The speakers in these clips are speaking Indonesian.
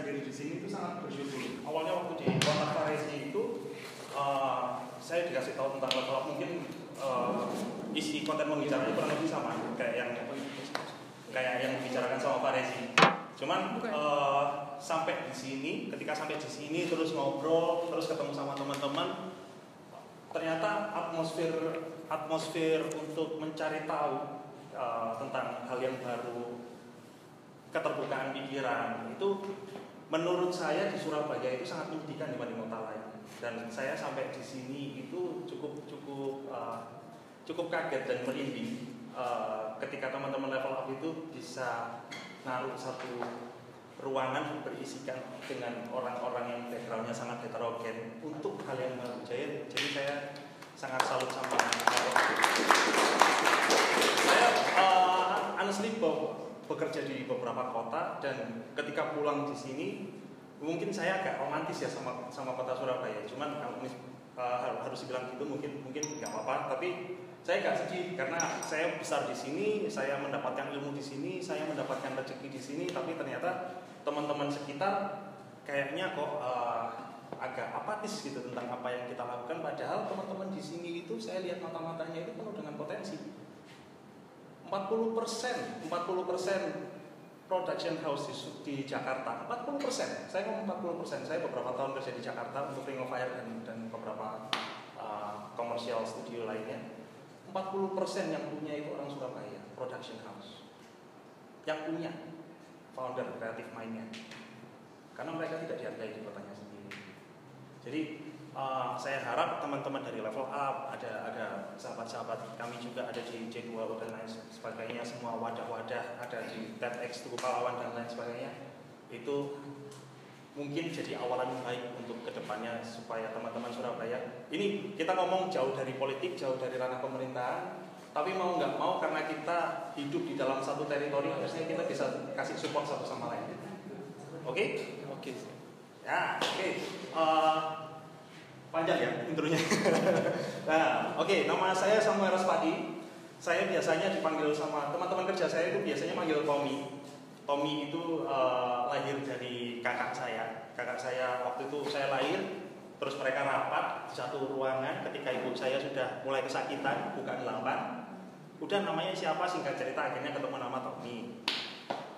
hadir di sini itu sangat bersyukur. Awalnya waktu di kontak Faresi itu uh, saya dikasih tahu tentang up mungkin uh, isi konten pembicaranya kurang lebih sama kayak yang kayak yang dibicarakan sama Faresi. Cuman uh, sampai di sini, ketika sampai di sini terus ngobrol, terus ketemu sama teman-teman, ternyata atmosfer atmosfer untuk mencari tahu uh, tentang hal yang baru, keterbukaan pikiran itu menurut saya di Surabaya itu sangat menyedihkan dibanding kota lain. Dan saya sampai di sini itu cukup cukup uh, cukup kaget dan merinding uh, ketika teman-teman level up itu bisa naruh satu ruangan berisikan dengan orang-orang yang backgroundnya sangat heterogen untuk hal yang baru. Jadi, jadi saya sangat salut sama saya uh, honestly bekerja di beberapa kota dan ketika pulang di sini mungkin saya agak romantis ya sama sama kota Surabaya. Cuman kalau uh, harus dibilang gitu mungkin mungkin nggak apa-apa. Tapi saya nggak sedih karena saya besar di sini, saya mendapatkan ilmu di sini, saya mendapatkan rezeki di sini, tapi ternyata teman-teman sekitar kayaknya kok uh, agak apatis gitu tentang apa yang kita lakukan. Padahal teman-teman di sini itu saya lihat mata-matanya itu penuh dengan potensi. 40 persen, 40 persen production house di, di Jakarta, 40 persen. Saya ngomong 40 persen. Saya beberapa tahun kerja di Jakarta untuk Ring of Fire dan, dan beberapa uh, studio lainnya 40% yang punya itu orang Surabaya, production house. Yang punya founder kreatif mainnya. Karena mereka tidak dihargai di kotanya sendiri. Jadi uh, saya harap teman-teman dari level up, ada ada sahabat-sahabat kami juga ada di J2 dan lain sebagainya, semua wadah-wadah ada di TEDx Tugu Pahlawan dan lain sebagainya. Itu mungkin jadi awalan baik untuk ke depannya supaya teman-teman Surabaya ini kita ngomong jauh dari politik jauh dari ranah pemerintahan tapi mau nggak mau karena kita hidup di dalam satu teritori harusnya kita bisa kasih support satu sama lain oke okay? oke okay. ya oke okay. uh, panjang ya intronya nah oke okay, nama saya Samuel Raspadi saya biasanya dipanggil sama teman-teman kerja saya itu biasanya manggil Tommy Tommy itu uh, lahir dari kakak saya. Kakak saya waktu itu saya lahir, terus mereka rapat di satu ruangan ketika ibu saya sudah mulai kesakitan, bukan lampan. Udah namanya siapa singkat cerita akhirnya ketemu nama Tommy.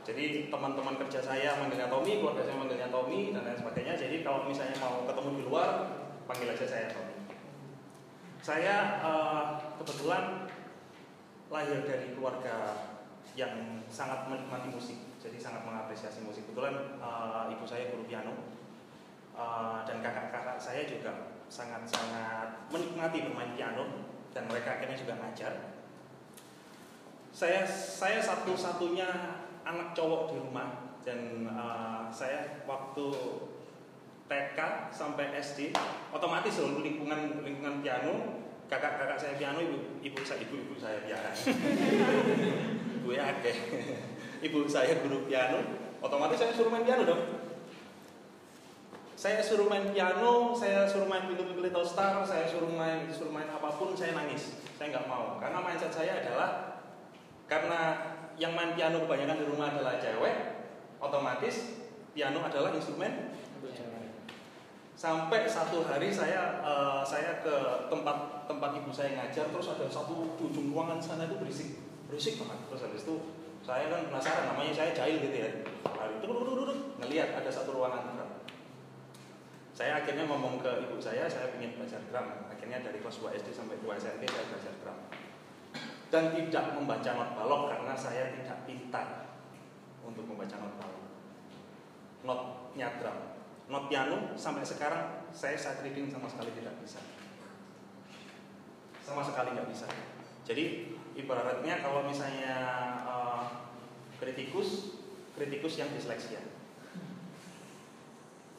Jadi teman-teman kerja saya manggilnya Tommy, keluarga saya manggilnya Tommy dan lain sebagainya. Jadi kalau misalnya mau ketemu di luar, panggil aja saya Tommy. Saya uh, kebetulan lahir dari keluarga yang sangat menikmati musik jadi sangat mengapresiasi musik. Kebetulan uh, ibu saya guru piano uh, dan kakak-kakak saya juga sangat-sangat menikmati bermain piano dan mereka akhirnya juga ngajar. Saya saya satu-satunya anak cowok di rumah dan uh, saya waktu TK sampai SD otomatis loh lingkungan lingkungan piano kakak-kakak saya piano ibu ibu saya ibu ibu saya piano. Ibu ya oke ibu saya guru piano, otomatis saya suruh main piano dong. Saya suruh main piano, saya suruh main film Little Star, saya suruh main suruh main apa pun, saya nangis. Saya nggak mau, karena mindset saya adalah karena yang main piano kebanyakan di rumah adalah cewek, otomatis piano adalah instrumen sampai satu hari saya uh, saya ke tempat tempat ibu saya ngajar terus ada satu ujung ruangan sana itu berisik. Berisik banget. Terus habis itu saya kan penasaran namanya saya jahil gitu ya. Hari itu ngelihat ada satu ruangan drum saya akhirnya ngomong ke ibu saya saya ingin belajar drum akhirnya dari kelas 2 SD sampai 2 SMP saya belajar drum dan tidak membaca not balok karena saya tidak pintar untuk membaca not balok. Notnya drum not piano sampai sekarang saya saat reading sama sekali tidak bisa sama sekali nggak bisa jadi ibaratnya kalau misalnya uh, kritikus, kritikus yang disleksia.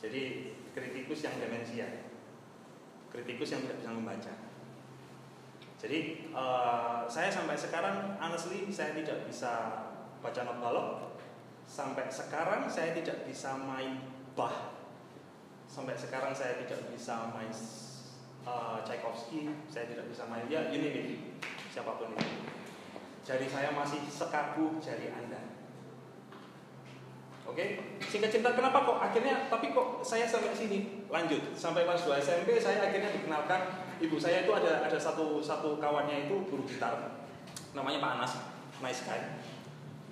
Jadi kritikus yang demensia, kritikus yang tidak bisa membaca. Jadi uh, saya sampai sekarang honestly saya tidak bisa baca not balok. Sampai sekarang saya tidak bisa main bah. Sampai sekarang saya tidak bisa main uh, Tchaikovsky, saya tidak bisa main ya ini nih siapa pun itu. Jari saya masih sekaku jari Anda. Oke? Oke, singkat cerita kenapa kok akhirnya tapi kok saya sampai sini lanjut sampai kelas 2 SMP saya akhirnya dikenalkan ibu saya itu ada ada satu satu kawannya itu guru gitar namanya Pak Anas, nice guy.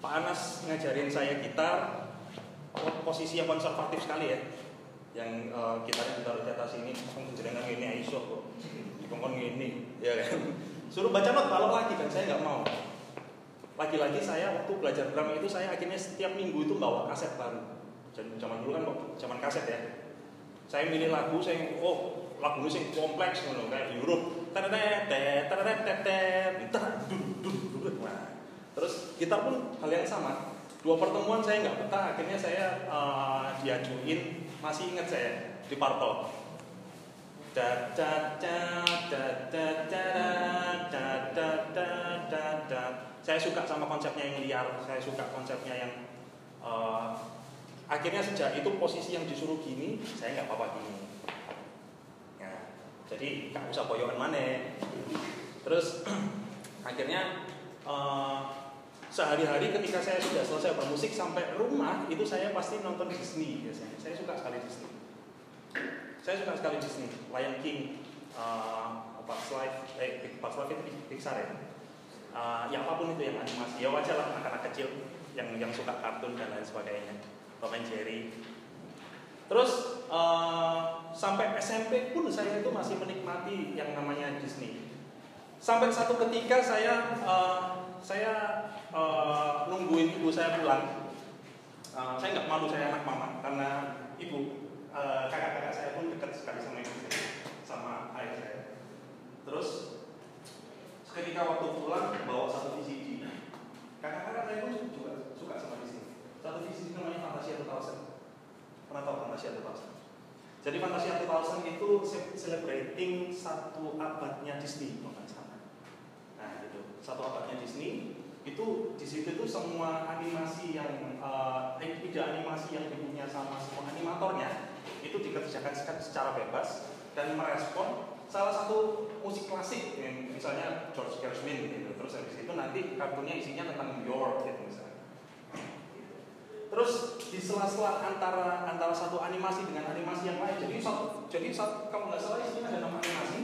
Pak Anas ngajarin saya gitar posisi yang konservatif sekali ya yang uh, gitarnya ditaruh di atas ini langsung jenengan ini iso kok. Dikongkon ini ya kan? Suruh baca not balok lagi dan saya nggak mau. Lagi-lagi saya waktu belajar drum itu saya akhirnya setiap minggu itu bawa kaset baru. Zaman dulu kan zaman kaset ya. Saya milih lagu saya oh lagu sing kompleks ngono kayak Europe terus gitar pun hal yang sama. Dua pertemuan saya nggak betah akhirnya saya uh, diajuin masih ingat saya di da saya suka sama konsepnya yang liar saya suka konsepnya yang uh, akhirnya sejak itu posisi yang disuruh gini saya nggak apa-apa gini ya, jadi nggak usah boyokan mana terus akhirnya uh, sehari-hari ketika saya sudah selesai bermusik sampai rumah itu saya pasti nonton Disney biasanya. Saya suka sekali Disney. Saya suka sekali Disney. Lion King uh, Life eh Bugs Life itu Pixar ya? Uh, ya apa pun itu yang animasi. Ya wajar lah anak-anak kecil yang yang suka kartun dan lain sebagainya. Tom and Jerry. Terus uh, sampai SMP pun saya itu masih menikmati yang namanya Disney. Sampai satu ketika saya uh, saya uh, nungguin ibu saya pulang. Uh, saya nggak malu saya anak mama. Karena ibu uh, kakak-kakak saya pun dekat sekali sama ibu saya sama ayah saya. Terus ketika waktu pulang bawa satu VCD kakak-kakak saya pun juga suka sama Disney satu VCD namanya Fantasia 2000 pernah tahu Fantasia 2000 jadi Fantasia 2000 itu celebrating satu abadnya Disney bukan sama nah itu satu abadnya Disney itu di situ itu semua animasi yang uh, tidak animasi yang dipunya sama semua animatornya itu dikerjakan secara bebas dan merespon salah satu musik klasik yang misalnya George Gershwin gitu. Terus habis itu nanti kartunya isinya tentang New York gitu misalnya. Terus di sela-sela antara antara satu animasi dengan animasi yang lain jadi satu jadi satu kalau nggak salah isinya ada nama animasi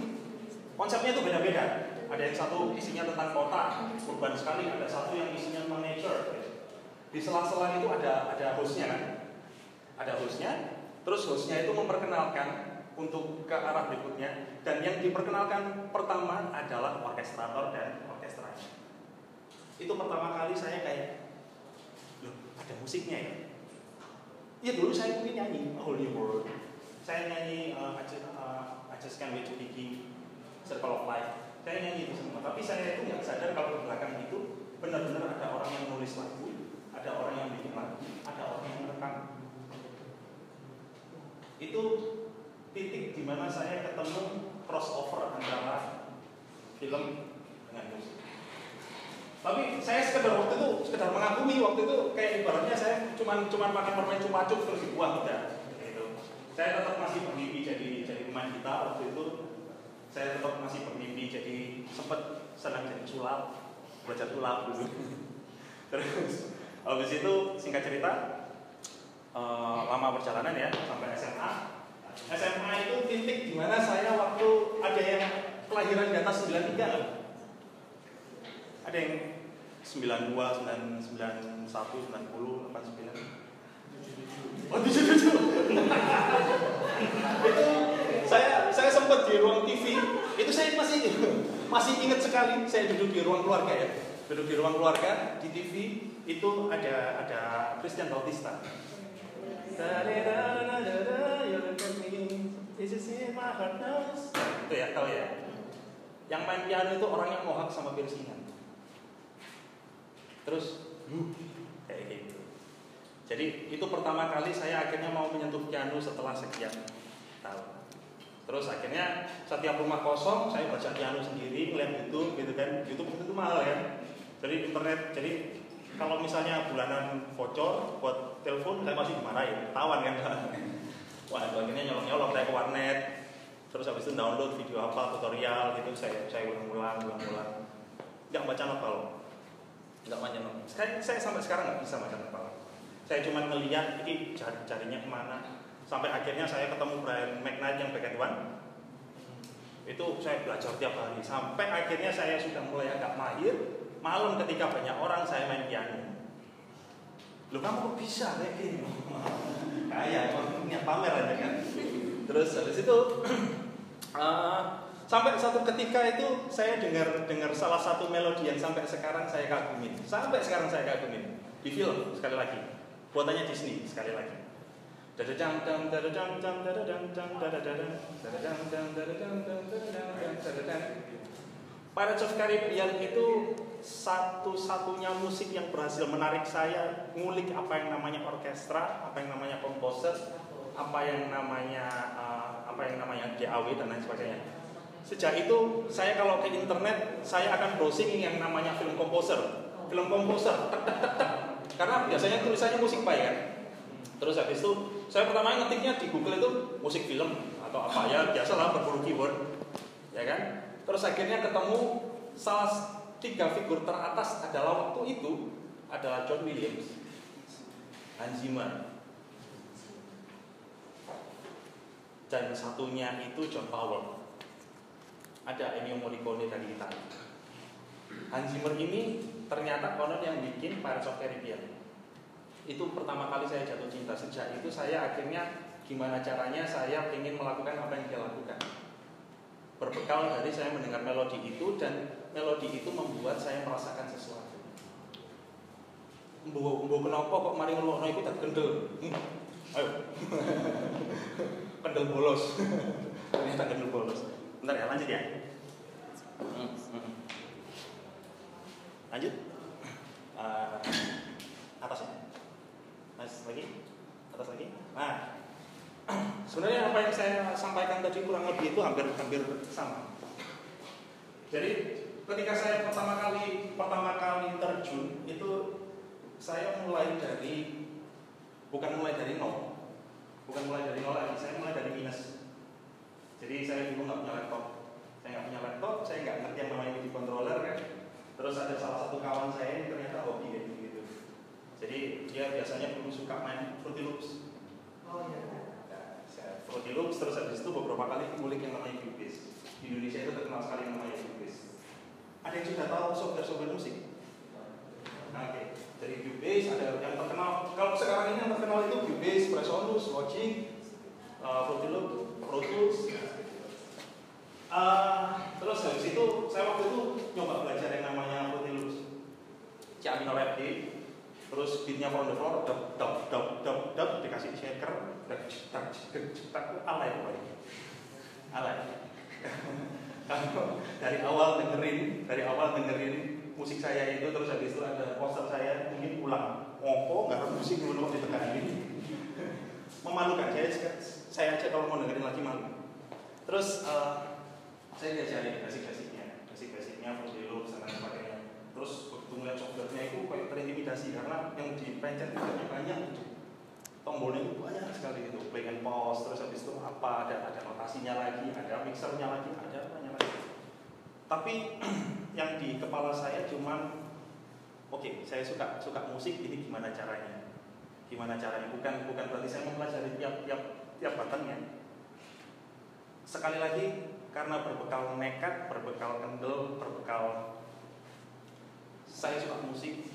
konsepnya itu beda-beda ada yang satu isinya tentang kota, urban sekali, ada satu yang isinya tentang nature. Di sela-sela itu ada ada hostnya kan? Ada hostnya, terus hostnya itu memperkenalkan untuk ke arah berikutnya dan yang diperkenalkan pertama adalah orkestrator dan orkestranya. Itu pertama kali saya kayak, loh ada musiknya ya? Iya dulu saya mungkin nyanyi Holy World. Saya nyanyi uh, I, just, uh, I Just Can't Wait to Begin, Circle of Life saya nyanyi itu semua. Tapi saya itu nggak sadar kalau di belakang itu benar-benar ada orang yang nulis lagu ada orang yang bikin lagu ada orang yang merekam. Itu titik di mana saya ketemu crossover antara film dengan musik. Tapi saya sekedar waktu itu sekedar mengakui waktu itu kayak ibaratnya saya cuma cuma pakai permen cuma terus dibuang udah gitu. saya tetap masih bermimpi jadi jadi pemain gitar waktu itu saya tetap masih bermimpi jadi sempat senang jadi sulap belajar sulap. Dulu terus habis itu singkat cerita uh, lama perjalanan ya sampai SMA SMA itu titik di mana saya waktu ada yang kelahiran di atas 93 kan? ada yang 92, 91, 90, 89 Oh, 77 Itu saya saya sempat di ruang TV itu saya masih masih ingat sekali saya duduk di ruang keluarga ya. Duduk di ruang keluarga di TV itu ada ada Christian Bautista. Itu ya tahu ya. Yang main piano itu orang yang mohak sama piercingan. Terus kayak gitu. Jadi itu pertama kali saya akhirnya mau menyentuh piano setelah sekian tahun Terus akhirnya setiap rumah kosong saya baca piano sendiri, ngeliat YouTube gitu kan. YouTube itu mahal ya. Jadi internet, jadi kalau misalnya bulanan bocor buat telepon saya masih dimarahin, tawan kan. Wah, itu akhirnya nyolong-nyolong saya ke warnet. Terus habis itu download video apa tutorial gitu saya saya ulang-ulang, ulang-ulang. Enggak baca novel. Enggak baca novel. Saya, saya sampai sekarang nggak bisa baca novel. saya cuma ngeliat ini jari jarinya ke mana sampai akhirnya saya ketemu Brian McKnight yang bagian one. Itu saya belajar tiap hari. Sampai akhirnya saya sudah mulai agak mahir. Malam ketika banyak orang saya main piano. Lu kamu kok bisa kayak gini kayak punya pamer aja kan. Terus habis itu uh, sampai satu ketika itu saya dengar dengar salah satu melodi yang sampai sekarang saya kagumin. Sampai sekarang saya kagumin. Di film sekali lagi. Buatannya Disney sekali lagi Pirates of Caribbean itu satu-satunya musik yang berhasil menarik saya ngulik apa yang namanya orkestra, apa yang namanya komposer, apa yang namanya uh, apa yang namanya DAW dan lain sebagainya. Sejak itu saya kalau ke internet saya akan browsing yang namanya film komposer, film komposer, tek, tek, tek, karena biasanya tulisannya musik baik kan. Terus habis itu saya pertama ngetiknya di Google itu musik film atau apa ya biasalah berburu keyword, ya kan. Terus akhirnya ketemu salah tiga figur teratas adalah waktu itu adalah John Williams, Hans Zimmer, dan satunya itu John Powell. Ada Ennio Morricone dari Italia. Hans Zimmer ini ternyata konon yang bikin Pirates of Caribbean. Itu pertama kali saya jatuh cinta. Sejak itu saya akhirnya gimana caranya saya ingin melakukan apa yang dia lakukan. Berbekal dari saya mendengar melodi itu dan melodi itu membuat saya merasakan sesuatu. Mbo, mbo kenapa kok mari ngelokno iku tak kendel. Hmm. Ayo. kendel bolos. Ternyata kendel bolos. Bentar ya, lanjut ya. Hmm, hmm. Lanjut. Uh, atas ya. Lagi. Atas lagi. Nah, sebenarnya apa yang saya sampaikan tadi kurang lebih itu hampir hampir sama. Jadi ketika saya pertama kali pertama kali terjun itu saya mulai dari bukan mulai dari nol, bukan mulai dari nol lagi, saya mulai dari minus. Jadi saya dulu nggak punya laptop, saya nggak punya laptop, saya nggak ngerti yang namanya MIDI controller kan. Terus ada salah satu kawan saya yang ternyata hobi kayak gitu. Jadi dia biasanya dulu suka main Fruity Loops. Oh iya. Nah, saya Fruity Loops terus habis itu beberapa kali ngulik yang namanya Cubase. Di Indonesia itu terkenal sekali yang namanya Cubase. Ada yang sudah tahu software-software musik? Nah, Oke, dari Cubase ada yang terkenal. Kalau sekarang ini yang terkenal itu Cubase, Presonus, Logic, uh, Fruity Loops, Pro Tools. Uh, terus habis itu saya waktu itu nyoba belajar yang namanya Fruity Loops. C minor terus beatnya from the floor, dap dap dap dap dap dikasih shaker, dak cetak cetak cetak alay pokoknya, alay. Kalau dari awal dengerin, dari awal dengerin musik saya itu terus habis itu ada poster saya mungkin pulang ngopo nggak ada musik dulu kok ditekanin memalukan. Saya saya aja kalau mau dengerin lagi malu. Terus uh, saya diajarin basic-basicnya. Basic-basicnya Fruity Loops dan lain sebagainya. Terus melihat softwarenya itu kayak terintimidasi karena yang dipencet itu banyak gitu. Tombolnya itu banyak sekali gitu play and pause terus habis itu apa ada ada notasinya lagi ada mixernya lagi ada banyak lagi. Tapi yang di kepala saya cuman oke okay, saya suka suka musik ini gimana caranya? Gimana caranya? Bukan bukan berarti saya mempelajari tiap tiap tiap batangnya sekali lagi karena berbekal nekat berbekal kendel berbekal saya suka musik.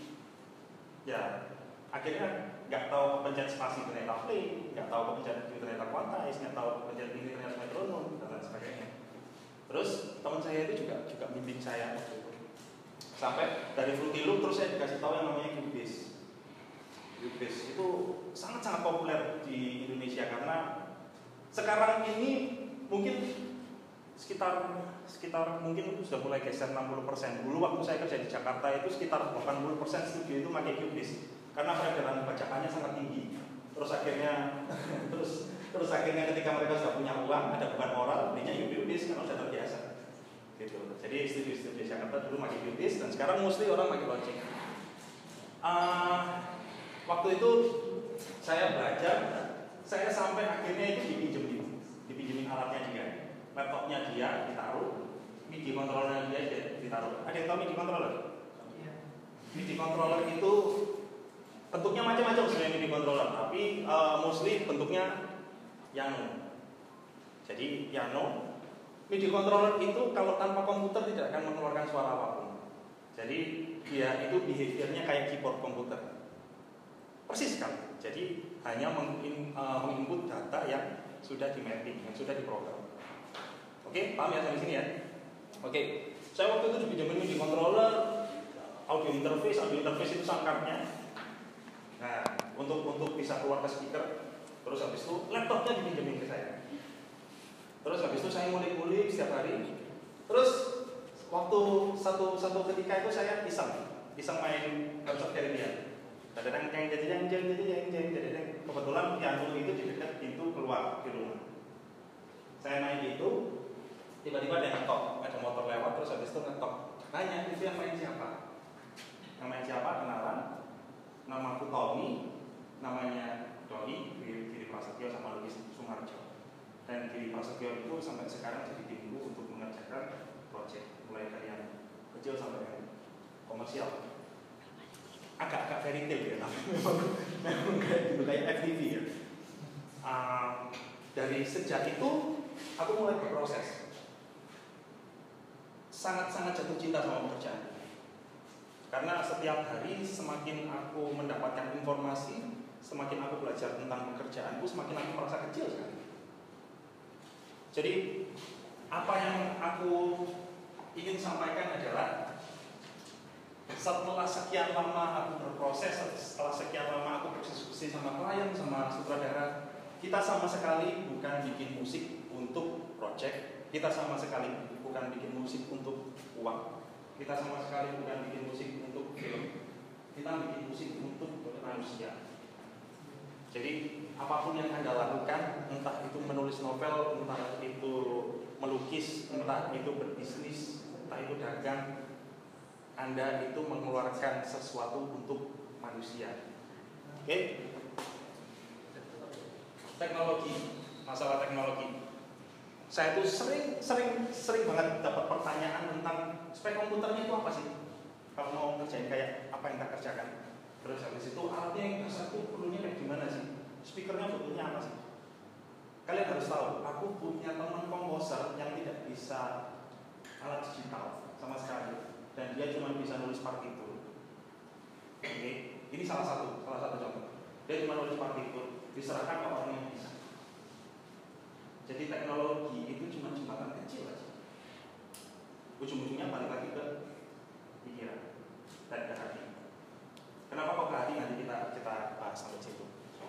Ya akhirnya nggak tahu kepencet spasi ternyata play nggak tahu kepencet itu ternyata quantize nggak tahu kepencet ini ternyata metronom dan lain sebagainya. Terus teman saya itu juga juga bimbing saya waktu itu. Sampai dari Fruity Loop terus saya dikasih tahu yang namanya Cubase. Cubase itu sangat-sangat populer di Indonesia karena sekarang ini mungkin sekitar sekitar mungkin sudah mulai geser 60% dulu waktu saya kerja di Jakarta itu sekitar 80% studio itu pakai Cubase karena peredaran bacakannya sangat tinggi. Terus akhirnya terus terus akhirnya ketika mereka sudah punya uang ada beban moral belinya Cubase karena sudah terbiasa. Gitu. Jadi studio-studio Jakarta dulu pakai Cubase dan sekarang mostly orang pakai Logic uh, waktu itu saya belajar saya sampai akhirnya itu dipinjemin. Dipinjemin alatnya laptopnya dia ditaruh MIDI controllernya dia ditaruh ada yang tahu MIDI controller? Iya. MIDI controller itu bentuknya macam-macam sebenarnya MIDI controller, tapi uh, mostly bentuknya Yano. Jadi Yano, MIDI controller itu kalau tanpa komputer tidak akan mengeluarkan suara apa pun. Jadi dia itu behaviornya kayak keyboard komputer. Persis sekali. Jadi hanya uh, menginput data yang sudah di mapping, yang sudah diprogram. Oke, paham ya sampai sini ya? Oke, saya waktu itu dipinjemin di controller, audio interface, audio interface itu sangkapnya. Nah, untuk untuk bisa keluar ke speaker, terus habis itu laptopnya dipinjemin ke saya. Terus habis itu saya ngulik-ngulik setiap hari. Terus waktu satu satu ketika itu saya iseng, iseng main konsep dari dia. Kadang-kadang jeng jeng jeng jeng jeng jeng jeng kebetulan piano itu di dekat pintu keluar di rumah. Saya main itu, tiba-tiba ada ngetok, ada motor lewat terus habis itu ngetok. Tanya itu yang main siapa? Namanya siapa? Kenalan. Namaku Tommy. Namanya Doni, Diri Prasetyo sama Lugis Sumarjo. Dan Diri Prasetyo itu sampai sekarang jadi timku untuk mengerjakan proyek mulai dari yang kecil sampai yang komersial. Agak-agak fairy tale ya, tapi memang, memang kayak gitu kayak FTV ya. Uh, dari sejak itu aku mulai berproses sangat-sangat jatuh cinta sama pekerjaan karena setiap hari semakin aku mendapatkan informasi, semakin aku belajar tentang pekerjaanku, semakin aku merasa kecil sekali. Jadi apa yang aku ingin sampaikan adalah setelah sekian lama aku berproses, setelah sekian lama aku berdiskusi sama klien, sama sutradara, kita sama sekali bukan bikin musik untuk project, kita sama sekali bukan bikin musik untuk uang, kita sama sekali bukan bikin musik untuk film, kita bikin musik untuk manusia. Jadi apa pun yang anda lakukan, entah itu menulis novel, entah itu melukis, entah itu berbisnis, entah itu dagang, anda itu mengeluarkan sesuatu untuk manusia. Oke? Okay? Teknologi, masalah teknologi saya tuh sering sering sering banget dapat pertanyaan tentang spek komputernya itu apa sih? Kalau mau ngerjain kayak apa yang kita kerjakan. Terus habis itu alatnya yang dasar tuh perlunya kayak gimana sih? Speakernya butuhnya apa sih? Kalian harus tahu aku punya teman komposer yang tidak bisa alat digital sama sekali. Dan dia cuma bisa nulis partitur oke ini salah satu salah satu contoh. Dia cuma nulis partitur diserahkan ke orang yang jadi teknologi itu cuma jembatan kecil aja. Ujung-ujungnya balik lagi ke pikiran dan ke hati. Kenapa kok ke hati nanti kita kita bahas sampai situ.